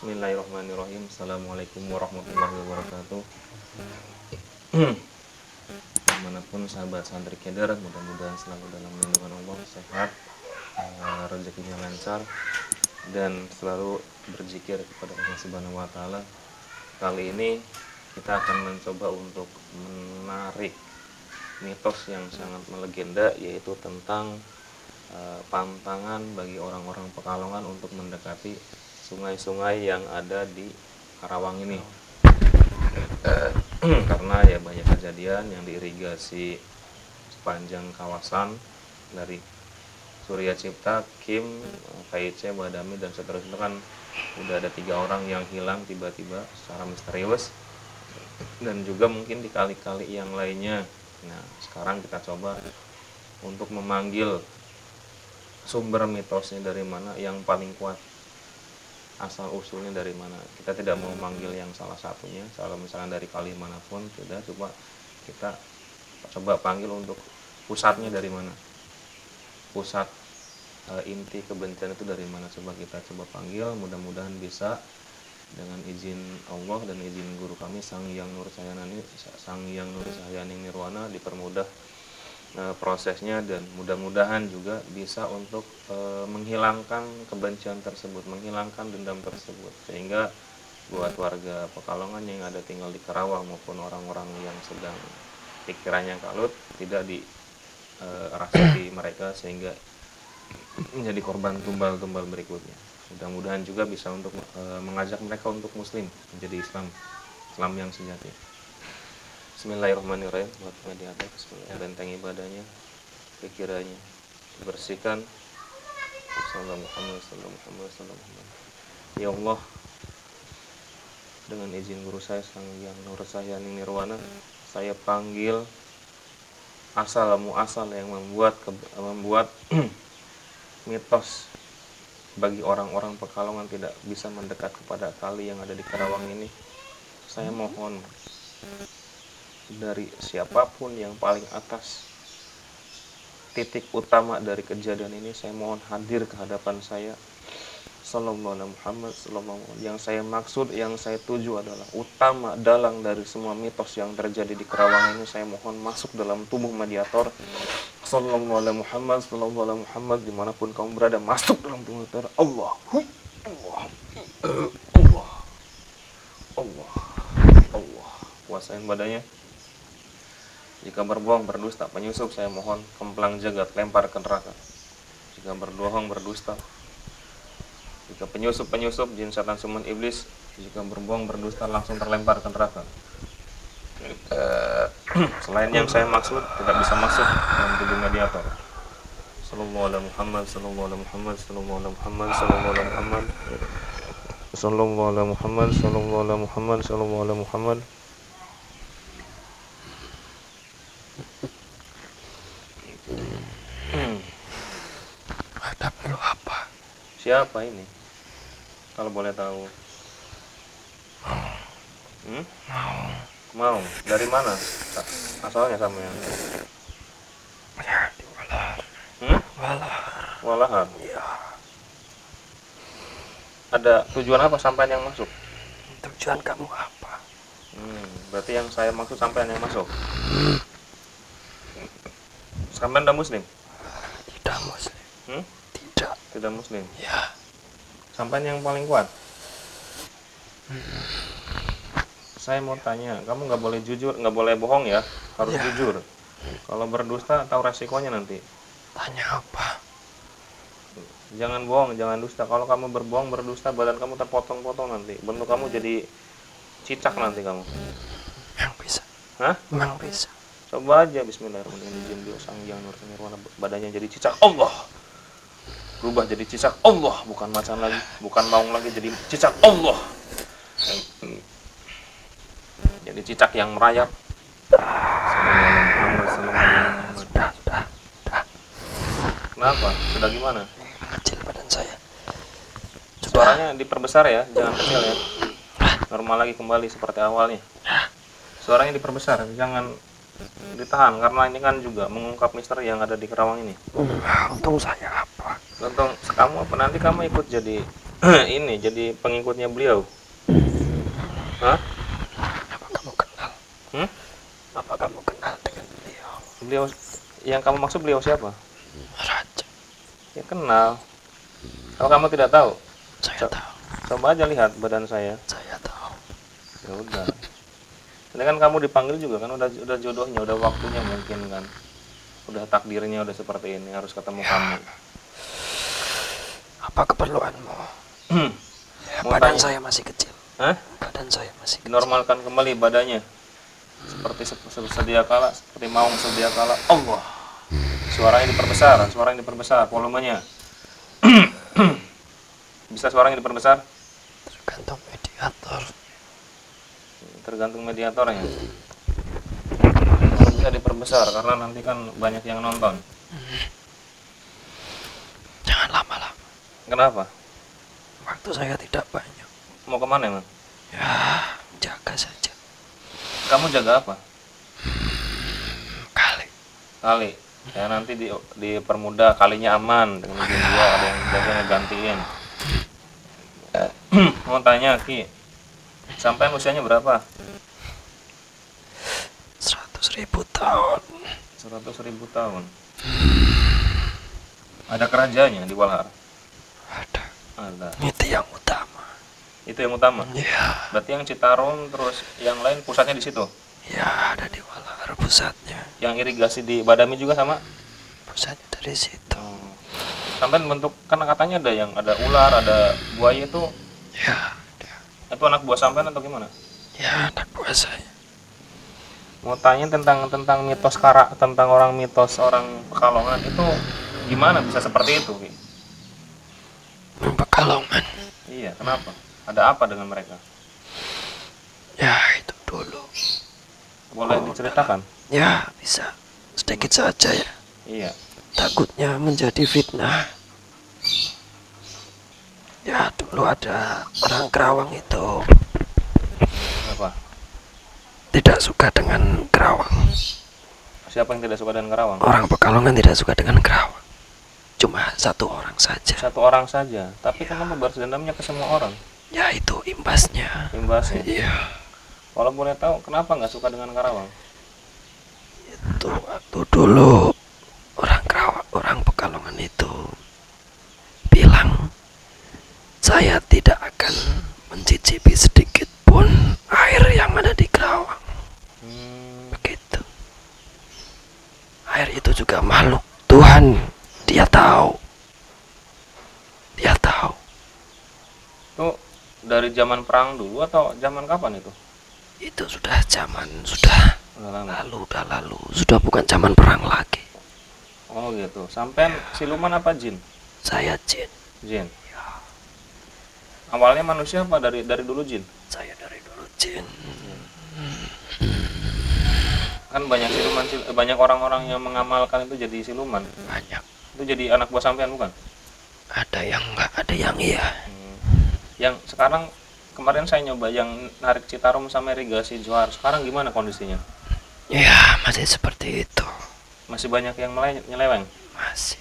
Bismillahirrahmanirrahim. Assalamualaikum warahmatullahi wabarakatuh. Di mana pun sahabat santri keder, mudah-mudahan selalu dalam lindungan Allah, sehat, eh, rezekinya lancar, dan selalu berzikir kepada Allah Subhanahu Wa Taala. Kali ini kita akan mencoba untuk menarik mitos yang sangat melegenda, yaitu tentang eh, pantangan bagi orang-orang Pekalongan untuk mendekati sungai-sungai yang ada di Karawang ini. Karena ya banyak kejadian yang diirigasi sepanjang kawasan dari Surya Cipta, Kim, KIC, Badami dan seterusnya. Kan udah ada tiga orang yang hilang tiba-tiba secara misterius. Dan juga mungkin di kali-kali yang lainnya. Nah, sekarang kita coba untuk memanggil sumber mitosnya dari mana yang paling kuat asal usulnya dari mana. Kita tidak mau manggil yang salah satunya. Kalau misalnya dari kali mana pun tidak coba kita coba panggil untuk pusatnya dari mana. Pusat e, inti kebencian itu dari mana. Coba kita coba panggil mudah-mudahan bisa. Dengan izin Allah dan izin guru kami Sang Yang Nur Sayanani Sang Yang Nur Sayaning Nirwana dipermudah e, prosesnya dan mudah-mudahan juga bisa untuk e, menghilangkan kebencian tersebut, menghilangkan dendam tersebut sehingga buat warga Pekalongan yang ada tinggal di Karawang maupun orang-orang yang sedang pikirannya kalut tidak di e, rasuki mereka sehingga menjadi korban tumbal-tumbal berikutnya. Mudah-mudahan juga bisa untuk e, mengajak mereka untuk muslim menjadi Islam, Islam yang sejati. Bismillahirrahmanirrahim. Buat di atas, Bismillah. Benteng ibadahnya, pikirannya, bersihkan. Ya Allah, dengan izin guru saya Sang Yang Nur Sahyani Nirwana, saya panggil asal muasal yang membuat membuat mitos bagi orang-orang Pekalongan tidak bisa mendekat kepada kali yang ada di Karawang ini. Saya mohon dari siapa pun yang paling atas titik utama dari kejadian ini saya mohon hadir ke hadapan saya. Sallallahu alaihi Muhammad sallallahu yang saya maksud yang saya tuju adalah utama dalang dari semua mitos yang terjadi di Kerawang ini saya mohon masuk dalam tubuh mediator. Sallallahu alaihi Muhammad sallallahu alaihi Muhammad. Di mana pun kamu berada masuk dalam tubuh mediator. Allah Allah Allah Allah Allah. Kuasain badannya jika berbohong, berdusta, penyusup, saya mohon kemplang jagat lempar ke neraka. Jika berbohong, berdusta, jika penyusup, penyusup, jin setan suman iblis, jika berbohong, berdusta, langsung terlempar ke neraka. Eh, Selain yang saya maksud, tidak bisa masuk dalam tubuh mediator. Sallallahu alaihi Muhammad, sallallahu alaihi Muhammad, sallallahu alaihi Muhammad, sallallahu alaihi Muhammad. Sallallahu alaihi Muhammad, sallallahu alaihi Muhammad, sallallahu alaihi Muhammad. Ada perlu apa? Siapa ini? Kalau boleh tahu. Hmm? Mau. Dari mana? Asalnya sama yang. Ya, di Walar. Hmm? Walar. Walahan. Ya, Ada tujuan apa sampean yang masuk? tujuan kamu apa? Hmm, berarti yang saya maksud sampean yang masuk. Sampean udah muslim? Tidak muslim. Hmm? Tidak. Muslim. Ya, Sampean yang paling kuat. Saya mau tanya, kamu nggak boleh jujur, nggak boleh bohong ya, harus Ya. jujur. Kalau berdusta tahu resikonya nanti. tanya apa? Jangan bohong, jangan dusta. Kalau kamu berbohong, berdusta, badan kamu terpotong-potong nanti. Bentuk kamu jadi cicak nanti kamu. Yang bisa. Hah? Memang bisa. Coba aja Bismillahirrahmanirrahim. Izin dia sang yang nur nirwana badannya jadi cicak Allah. Berubah jadi cicak Allah, bukan macan lagi, bukan maung lagi jadi cicak Allah. Jadi cicak yang merayap. Kenapa? Sudah gimana? Kecil badan saya. Suaranya diperbesar ya, jangan kecil ya. Normal lagi kembali seperti awalnya. Suaranya diperbesar, jangan ditahan karena ini kan juga mengungkap misteri yang ada di Kerawang ini. Untung saya Untung kamu apa nanti kamu ikut jadi ini jadi pengikutnya beliau. Hah? Apa kamu kenal? Hmm? Apa kamu kenal dengan beliau? Beliau yang kamu maksud beliau siapa? Raja. Ya kenal. Kalau kamu tidak tahu, Saya Co- tahu. coba aja lihat badan saya. Saya tahu. Ya udah. Ini kan kamu dipanggil juga kan udah udah jodohnya, udah waktunya mungkin kan. Udah takdirnya udah seperti ini harus ketemu kamu. Apa keperluanmu? Hmm. Ya, Mau badan tanya. saya masih kecil. Hah? Badan saya masih kecil. Dinormalkan kembali badannya. Seperti se- se- sedia kala, seperti maung sedia kala. Allah. Suaranya diperbesar, suaranya diperbesar, volumenya. Bisa suaranya diperbesar? Tergantung mediator. tergantung mediatornya bisa diperbesar karena nanti kan banyak yang nonton Jangan lama-lama. Kenapa? Waktu saya tidak banyak. mau ke mana emang Ya, jaga saja. kamu jaga apa? Kali. kali. Ya nanti di dipermudah kalinya aman. Dengan dia ada yang jaga ngegantiin. Eh, mau tanya Ki. Sampai usianya berapa? 100 ribu tahun. 100 ribu tahun. Ada kerajanya di Walhar Ada. ada Itu yang utama. itu yang utama Ya, berarti yang Citarum terus yang lain pusatnya di situ ya ada di Walar pusatnya. yang irigasi di Badami juga sama Pusatnya dari situ. sampai bentuk kan katanya ada yang ada ular ada buaya itu Ya, ya, itu anak buah sampean atau gimana ya anak buah saya. mau tanya tentang tentang mitos kara tentang orang mitos orang pekalongan itu gimana bisa seperti itu Ki? Pekalongan. iya kenapa ada apa dengan mereka Ya, itu dulu. boleh diceritakan Ya, bisa. Sedikit saja ya. iya Takutnya menjadi fitnah. Ya, dulu ada orang Kerawang itu apa tidak suka dengan Kerawang. siapa yang tidak suka dengan Karawang Orang Pekalongan tidak suka dengan Kerawang. Cuma satu orang saja. satu orang saja tapi kenapa balas dendamnya ke semua orang Ya, itu imbasnya. imbasnya Iya, kalau boleh tahu kenapa nggak suka dengan Karawang itu waktu dulu orang Kerawang, orang Pekalongan itu bilang saya tidak akan mencicipi sedikit pun air yang ada di Kerawang. hmm, Begitu. Air itu juga makhluk Tuhan. Dia tahu. Dia tahu. itu dari zaman perang dulu atau zaman kapan itu Itu sudah zaman sudah Udah lalu, udah lalu. Sudah bukan zaman perang lagi. Oh gitu. Sampai siluman apa jin? Saya jin. Jin. Awalnya manusia apa dari dari dulu jin? Saya dari dulu jin. Kan banyak siluman sil- eh, banyak orang-orang yang mengamalkan itu jadi siluman. Banyak. Itu jadi anak buah sampean bukan? Ada yang enggak, ada yang iya. Hmm. Yang sekarang kemarin saya nyoba yang narik Citarum sama irigasi Johar. Sekarang gimana kondisinya? Ya, masih seperti itu. Masih banyak yang nyeleweng. Masih.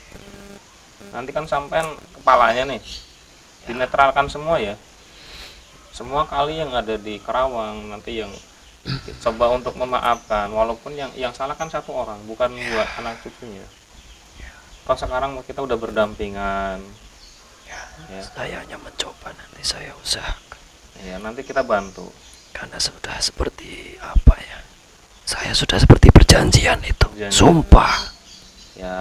Nanti kan sampean kepalanya nih dinetralkan semua ya. Semua kali yang ada di Kerawang nanti yang coba untuk memaafkan walaupun yang yang salah kan satu orang bukan dua anak cucunya. Kalau sekarang kita udah berdampingan Ya, ya, saya hanya mencoba nanti saya usahakan. ya nanti kita bantu. Karena sudah seperti apa ya? Saya sudah seperti perjanjian itu. Perjanjian. Sumpah. Ya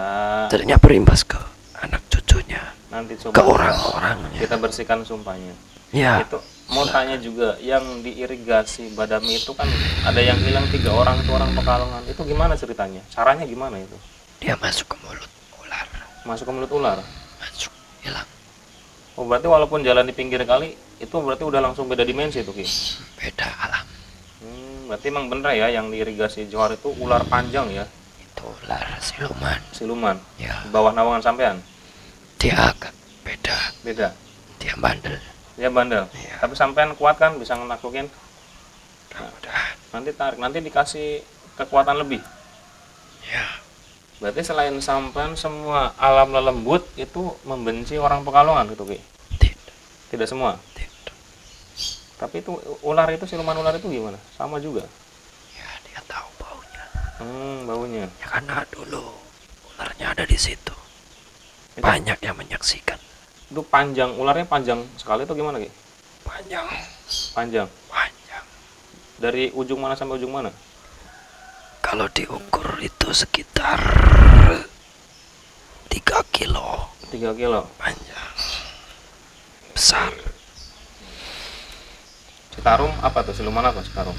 Jadinya berimbas ke anak cucunya, nanti ke coba orang-orangnya. kita bersihkan sumpahnya. Ya, Itu mau tanya juga yang diirigasi Badami itu kan ada yang hilang tiga orang itu orang Pekalongan. Itu gimana ceritanya? Caranya gimana itu? dia masuk ke mulut. Masuk ke mulut ular. Masuk, hilang. Oh berarti walaupun jalan di pinggir kali itu berarti udah langsung beda dimensi itu Ki. Beda alam. Hmm, berarti emang bener ya yang diirigasi Johar itu ular panjang ya, Itu ular siluman. siluman. Ya, Di bawah naungan sampean. dia agak beda. Beda. Dia bandel. Dia bandel. Iya. Tapi sampean kuat kan bisa ngelakuin. Mudah-mudahan. Nanti tarik, nanti dikasih kekuatan lebih. Ya, Berarti selain sampean semua alam lelembut itu membenci orang Pekalongan gitu Ki. tidak. Tidak semua. Tidak. Tapi itu ular itu siluman ular itu gimana? Sama juga. Ya dia tahu baunya. Hmm, baunya. Ya karena dulu ularnya ada di situ. Itu, Banyak yang menyaksikan. itu panjang, ularnya panjang sekali atau gimana, Ki? Panjang, Panjang. panjang. Dari ujung mana sampai ujung mana? Kalau diukur itu sekitar 3 kilo 3 kilo. panjang. Besar, Citarum apa tuh? Siluman apa Citarum?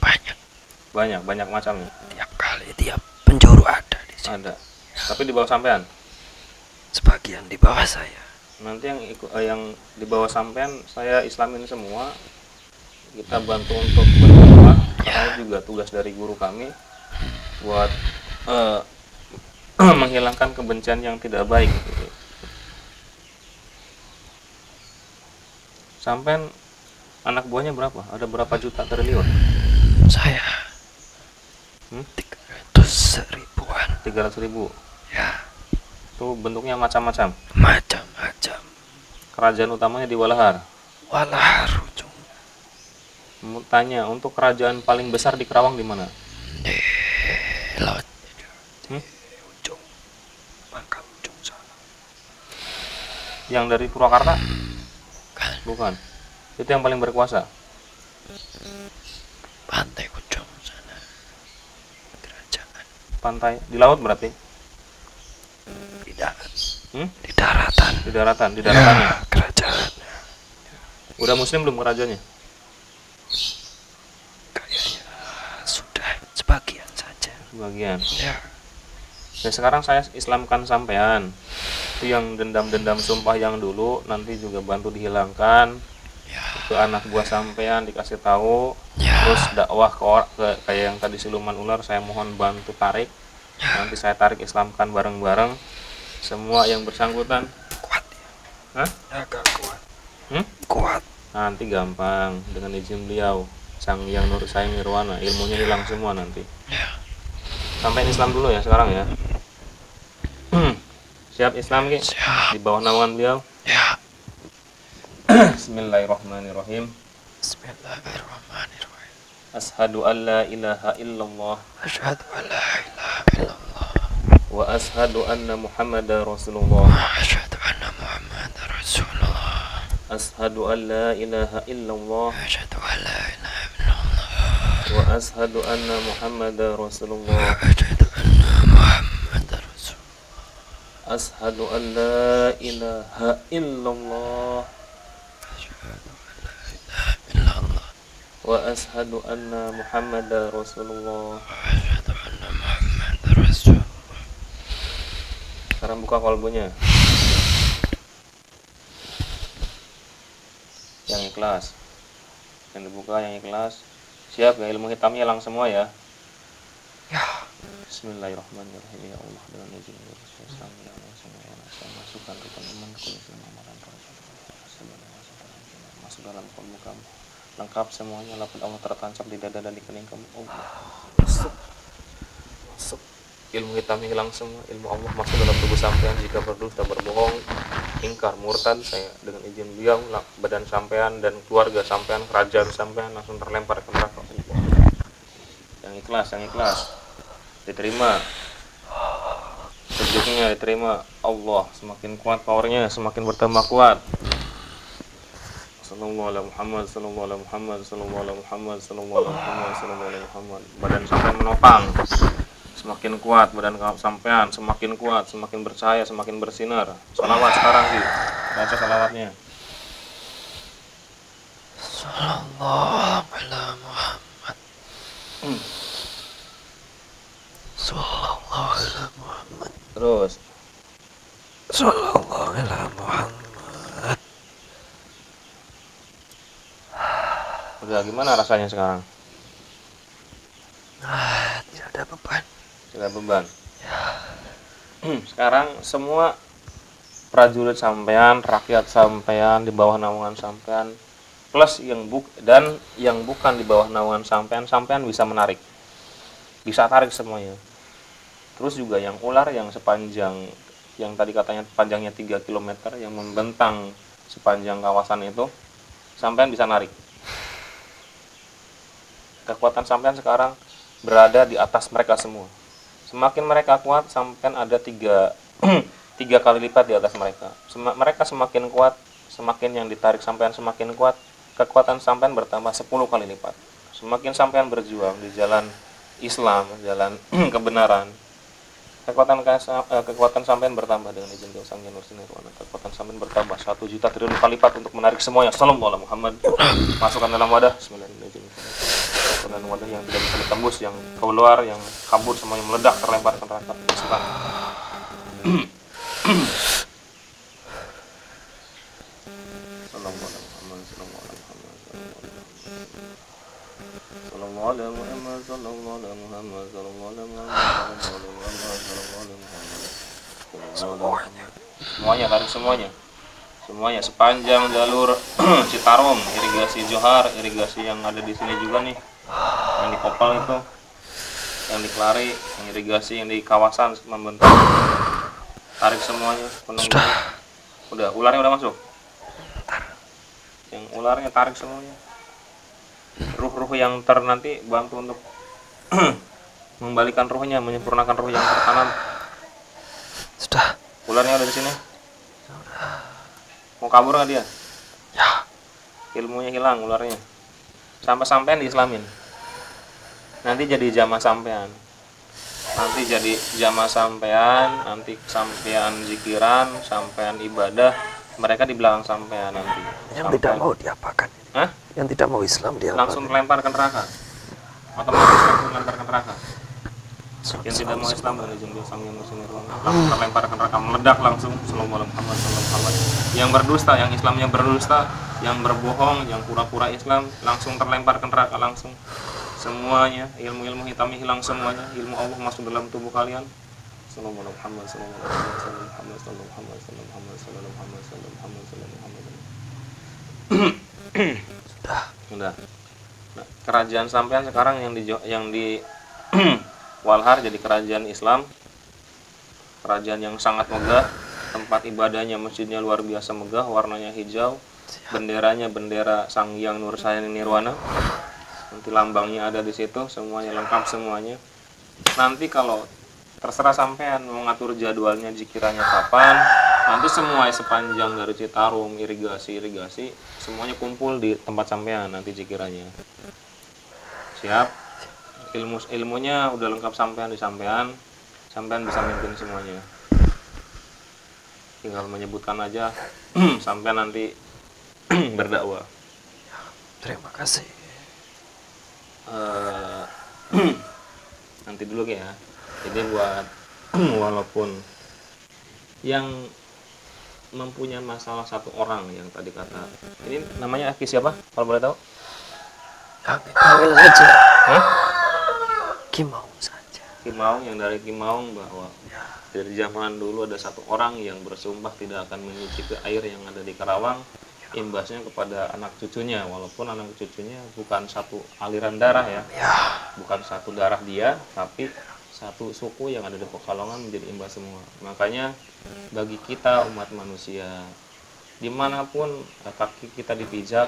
banyak. Banyak, banyak macamnya. Tiap kali tiap penjuru ada di sini. Ada. Tapi di bawah sampean. Sebagian di bawah saya. Nanti yang ikut eh, yang di bawah sampean saya islamin semua. Kita bantu untuk berdoa. Karena juga tugas dari guru kami buat eh, menghilangkan kebencian yang tidak baik. gitu. Sampean anak buahnya berapa? Ada berapa juta triliun? Saya Hmm? 300 ribuan. 300 ribu. Ya, Itu bentuknya macam-macam. macam-macam. Kerajaan utamanya di Walahar. Walah ujung Mau Tanya, untuk kerajaan paling besar di Kerawang di mana? Di laut Hmm? ujung makam ujung sana. Yang dari Purwakarta? Kan Bukan. Itu yang paling berkuasa. pantai ujung sana. Kerajaan Pantai di laut berarti? di darat. Hmm? Di daratan. Di daratan, di daratannya. Ya, kerajaan Udah muslim belum kerajaannya? kayaknya sudah sebagian saja. Sebagian. Ya, Dan sekarang saya islamkan sampean. Itu yang dendam-dendam sumpah yang dulu nanti juga bantu dihilangkan ya, ke anak buah sampean dikasih tahu ya. terus dakwah ke, or- ke kayak yang tadi siluman ular saya mohon bantu tarik nanti saya tarik islamkan bareng-bareng semua yang bersangkutan kuat ya. Hah? Agak kuat. Hmm? Kuat. nanti gampang dengan izin beliau sang yang nur saya nirwana ilmunya hilang semua nanti Ya. Sampai Islam dulu ya sekarang ya Hmm. siap Islam Ki? Siap. di bawah naungan beliau Ya. Bismillahirrahmanirrahim Bismillahirrahmanirrahim. Ashadu an la ilaha illallah Asyhadu an la ilaha illallah wa ashadu anna muhammadar rasulullah wa asyhadu anna Muhammadar Rasulullah. ashadu an la ilaha illallah Asyhadu an la ilaha ashadu an la ilaha illallah. Illallah. Wa ashadu rasulullah. Wa Rasulullah. sekarang buka kolbunya. Yang ikhlas. Yang dibuka yang ikhlas siap ya ilmu hitamnya hilang semua ya. Ya. Bismillahirrahmanirrahim. Ya Allah dengan izin Allah Rasulullah ya Allah semua saya masukkan rukun iman kulli amalan masuk dalam kolbu kamu. Lengkap semuanya laput Allah tertancap di dada dan di kening kamu. Allah masuk. Masuk. Ilmu hitamnya hilang semua ilmu Allah masuk dalam tubuh sampean. Jika berdusta berbohong ingkar murtad saya dengan izin beliau badan sampean dan keluarga sampean kerajaan sampean langsung terlempar ke neraka yang ikhlas yang ikhlas. Diterima. Sejuknya diterima. Allah semakin kuat powernya semakin bertambah kuat. Sallallahu alaihi Muhammad Sallallahu alaihi Muhammad Sallallahu alaihi Muhammad Sallallahu alaihi Muhammad Sallallahu alaihi Muhammad. Badan sampean menopang. Semakin kuat badan sampean semakin kuat semakin bercahaya semakin bersinar. Salawat sekarang di baca salawatnya. Sallallahu ala Muhammad. Sallallahu ala Muhammad. terus Sallallahu ala Muhammad. udah gimana rasanya sekarang Ah, tidak ada beban. tidak beban Hmm, sekarang semua prajurit sampean rakyat sampean di bawah naungan sampean plus yang buk dan yang bukan di bawah naungan sampean sampean bisa menarik bisa tarik semuanya terus juga yang ular yang sepanjang yang tadi katanya panjangnya 3 km yang membentang sepanjang kawasan itu sampean bisa narik. Kekuatan sampean sekarang berada di atas mereka semua. Semakin mereka kuat sampean ada tiga tiga kali lipat di atas mereka. Sem- mereka semakin kuat semakin yang ditarik sampean semakin kuat kekuatan sampean bertambah 10 kali lipat. Semakin sampean berjuang di jalan Islam jalan kebenaran kekuatan eh, kekuatan sampean bertambah dengan izin Dewa Sang Hyang Nursi Nirwana kekuatan sampean bertambah satu juta triliun kali lipat untuk menarik semuanya. Salam ala Muhammad masukkan dalam wadah. Bismillahirrahmanirrahim. Dalam wadah yang tidak bisa ditembus yang keluar yang kabur semuanya meledak terlempar ke neraka. Masukkan. Sallallahu ala Muhammad sallallahu ala Muhammad ala Muhammad semuanya semuanya tarik semuanya. Semuanya sepanjang jalur Citarum irigasi Johar irigasi yang ada di sini juga nih yang di Kopal itu yang di Kelari yang irigasi yang di kawasan membentuk. Tarik semuanya penuh. Sudah. udah ularnya udah masuk? Yang ularnya tarik semuanya. Ruh-ruh yang ter nanti bantu untuk membalikan ruhnya menyempurnakan ruh yang tertanam Sudah. ularnya udah di sini mau kabur nggak dia Ya. ilmunya hilang ularnya sampai sampean diislamin nanti jadi jamaah sampean nanti jadi jamaah sampean nanti sampean zikiran sampean ibadah mereka di belakang sampean nanti Yang tidak Sampean- mau diapakan? Hah? Yang tidak mau Islam diapakan? langsung lempar ke neraka otomatis langsung lempar ke neraka yang tidak mau Islam dan izin dia sang yang langsung terlempar ke neraka meledak langsung alaihi Muhammad Muhammad yang berdusta yang Islamnya berdusta yang berbohong yang pura-pura Islam langsung terlempar ke neraka langsung semuanya ilmu-ilmu hitamnya hilang semuanya ilmu Allah masuk dalam tubuh kalian Sallallahu Muhammad sallallahu Muhammad sallallahu Muhammad sallallahu Muhammad sallallahu Muhammad sallallahu Muhammad sallallahu Muhammad Sudah. Udah. Kerajaan sampean sekarang yang di yang di Walhar jadi kerajaan Islam. Kerajaan yang sangat megah, tempat ibadahnya masjidnya luar biasa megah, warnanya hijau, benderanya bendera Sang Hyang Nursayani Nirwana. Nanti lambangnya ada di situ, semuanya lengkap semuanya. Nanti kalau terserah sampean mau ngatur jadwalnya jikirannya kapan, nanti semua sepanjang dari Citarum, irigasi, irigasi, semuanya kumpul di tempat sampean nanti jikirannya. Siap? Ilmu ilmunya udah lengkap sampean di sampean, sampean bisa mimpin semuanya. Tinggal menyebutkan aja, sampean nanti berdakwah. Terima kasih. Eh, nanti dulu ya. Jadi buat walaupun yang mempunyai masalah satu orang yang tadi kata ini namanya Aki siapa kalau boleh tahu? Kami panggil saja. Hah? Kimau saja. Kimaung yang dari Kimaung bahwa dari zaman dulu ada satu orang yang bersumpah tidak akan menyicipi air yang ada di Karawang imbasnya kepada anak cucunya walaupun anak cucunya bukan satu aliran darah ya Ya. bukan satu darah dia tapi satu suku yang ada di Pekalongan menjadi imbas semua makanya bagi kita umat manusia di mana pun kaki kita dipijak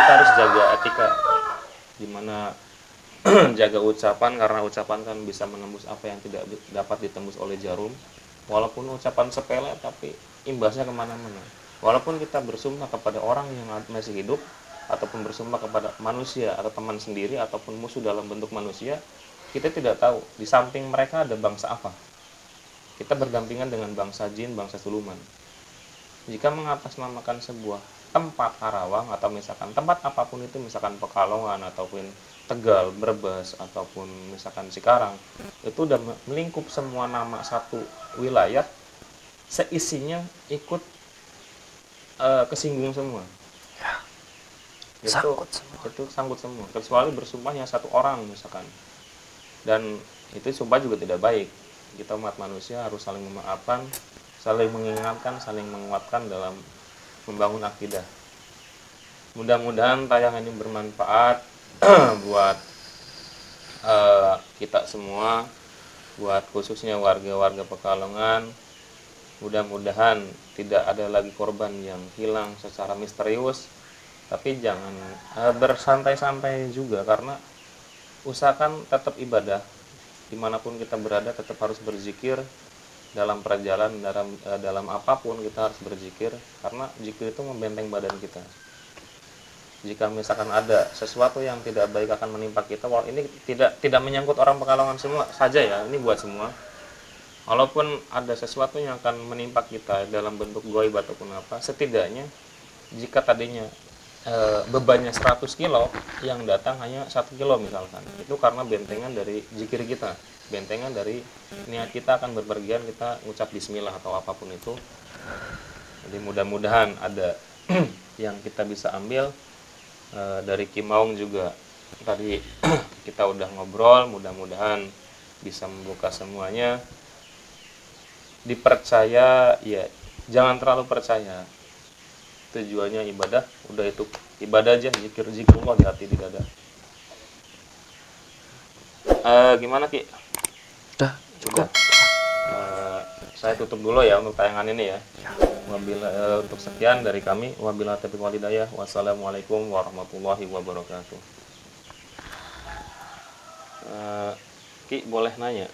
kita harus jaga etika. Di mana jaga ucapan karena ucapan kan bisa menembus apa yang tidak dapat ditembus oleh jarum. Walaupun ucapan sepele tapi imbasnya ke mana-mana. Walaupun kita bersumpah kepada orang yang masih hidup ataupun bersumpah kepada manusia atau teman sendiri ataupun musuh dalam bentuk manusia kita tidak tahu di samping mereka ada bangsa apa. Kita berdampingan dengan bangsa jin bangsa suluman. Jika mengatasnamakan sebuah tempat Karawang atau misalkan tempat apa pun itu misalkan Pekalongan ataupun Tegal, Brebes ataupun misalkan Cikarang itu udah melingkup semua nama satu wilayah seisinya ikut eh, kesinggung semua. Itu, Sangkut semua. itu sangkut semua kecuali bersumpahnya satu orang misalkan. Dan itu sumpah juga tidak baik. Kita umat manusia harus saling memaafkan saling mengingatkan saling menguatkan dalam membangun akidah. Mudah-mudahan tayangan ini bermanfaat buat eh, kita semua buat khususnya warga-warga Pekalongan. Mudah-mudahan tidak ada lagi korban yang hilang secara misterius. Tapi jangan eh, bersantai-santai juga karena usahakan tetap ibadah. Di mana pun kita berada tetap harus berzikir dalam perjalanan dalam eh, dalam apa pun kita harus berzikir karena zikir itu membenteng badan kita. Jika misalkan ada sesuatu yang tidak baik akan menimpa kita wal ini tidak tidak menyangkut orang pekalongan semua saja ya ini buat semua. Walaupun ada sesuatu yang akan menimpa kita dalam bentuk goib ataupun apa setidaknya jika tadinya e, bebannya 100 kilo yang datang hanya satu kilo misalkan. Itu karena bentengan dari zikir kita bentengan dari niat kita akan berpergian kita ngucap bismillah atau apa pun itu. Jadi mudah-mudahan ada yang kita bisa ambil. E, dari Kimaung juga tadi kita udah ngobrol mudah-mudahan bisa membuka semuanya. Dipercaya ya jangan terlalu percaya. Tujuannya ibadah udah itu ibadah aja zikir zikrullah di hati di dada. Eh gimana ki Udah, sudah Eh, saya tutup dulu ya untuk tayangan ini ya. Wabila, eh, untuk sekian dari kami wabila taufiq walhidayah wassalamualaikum warahmatullahi wabarakatuh. Eh, ki boleh nanya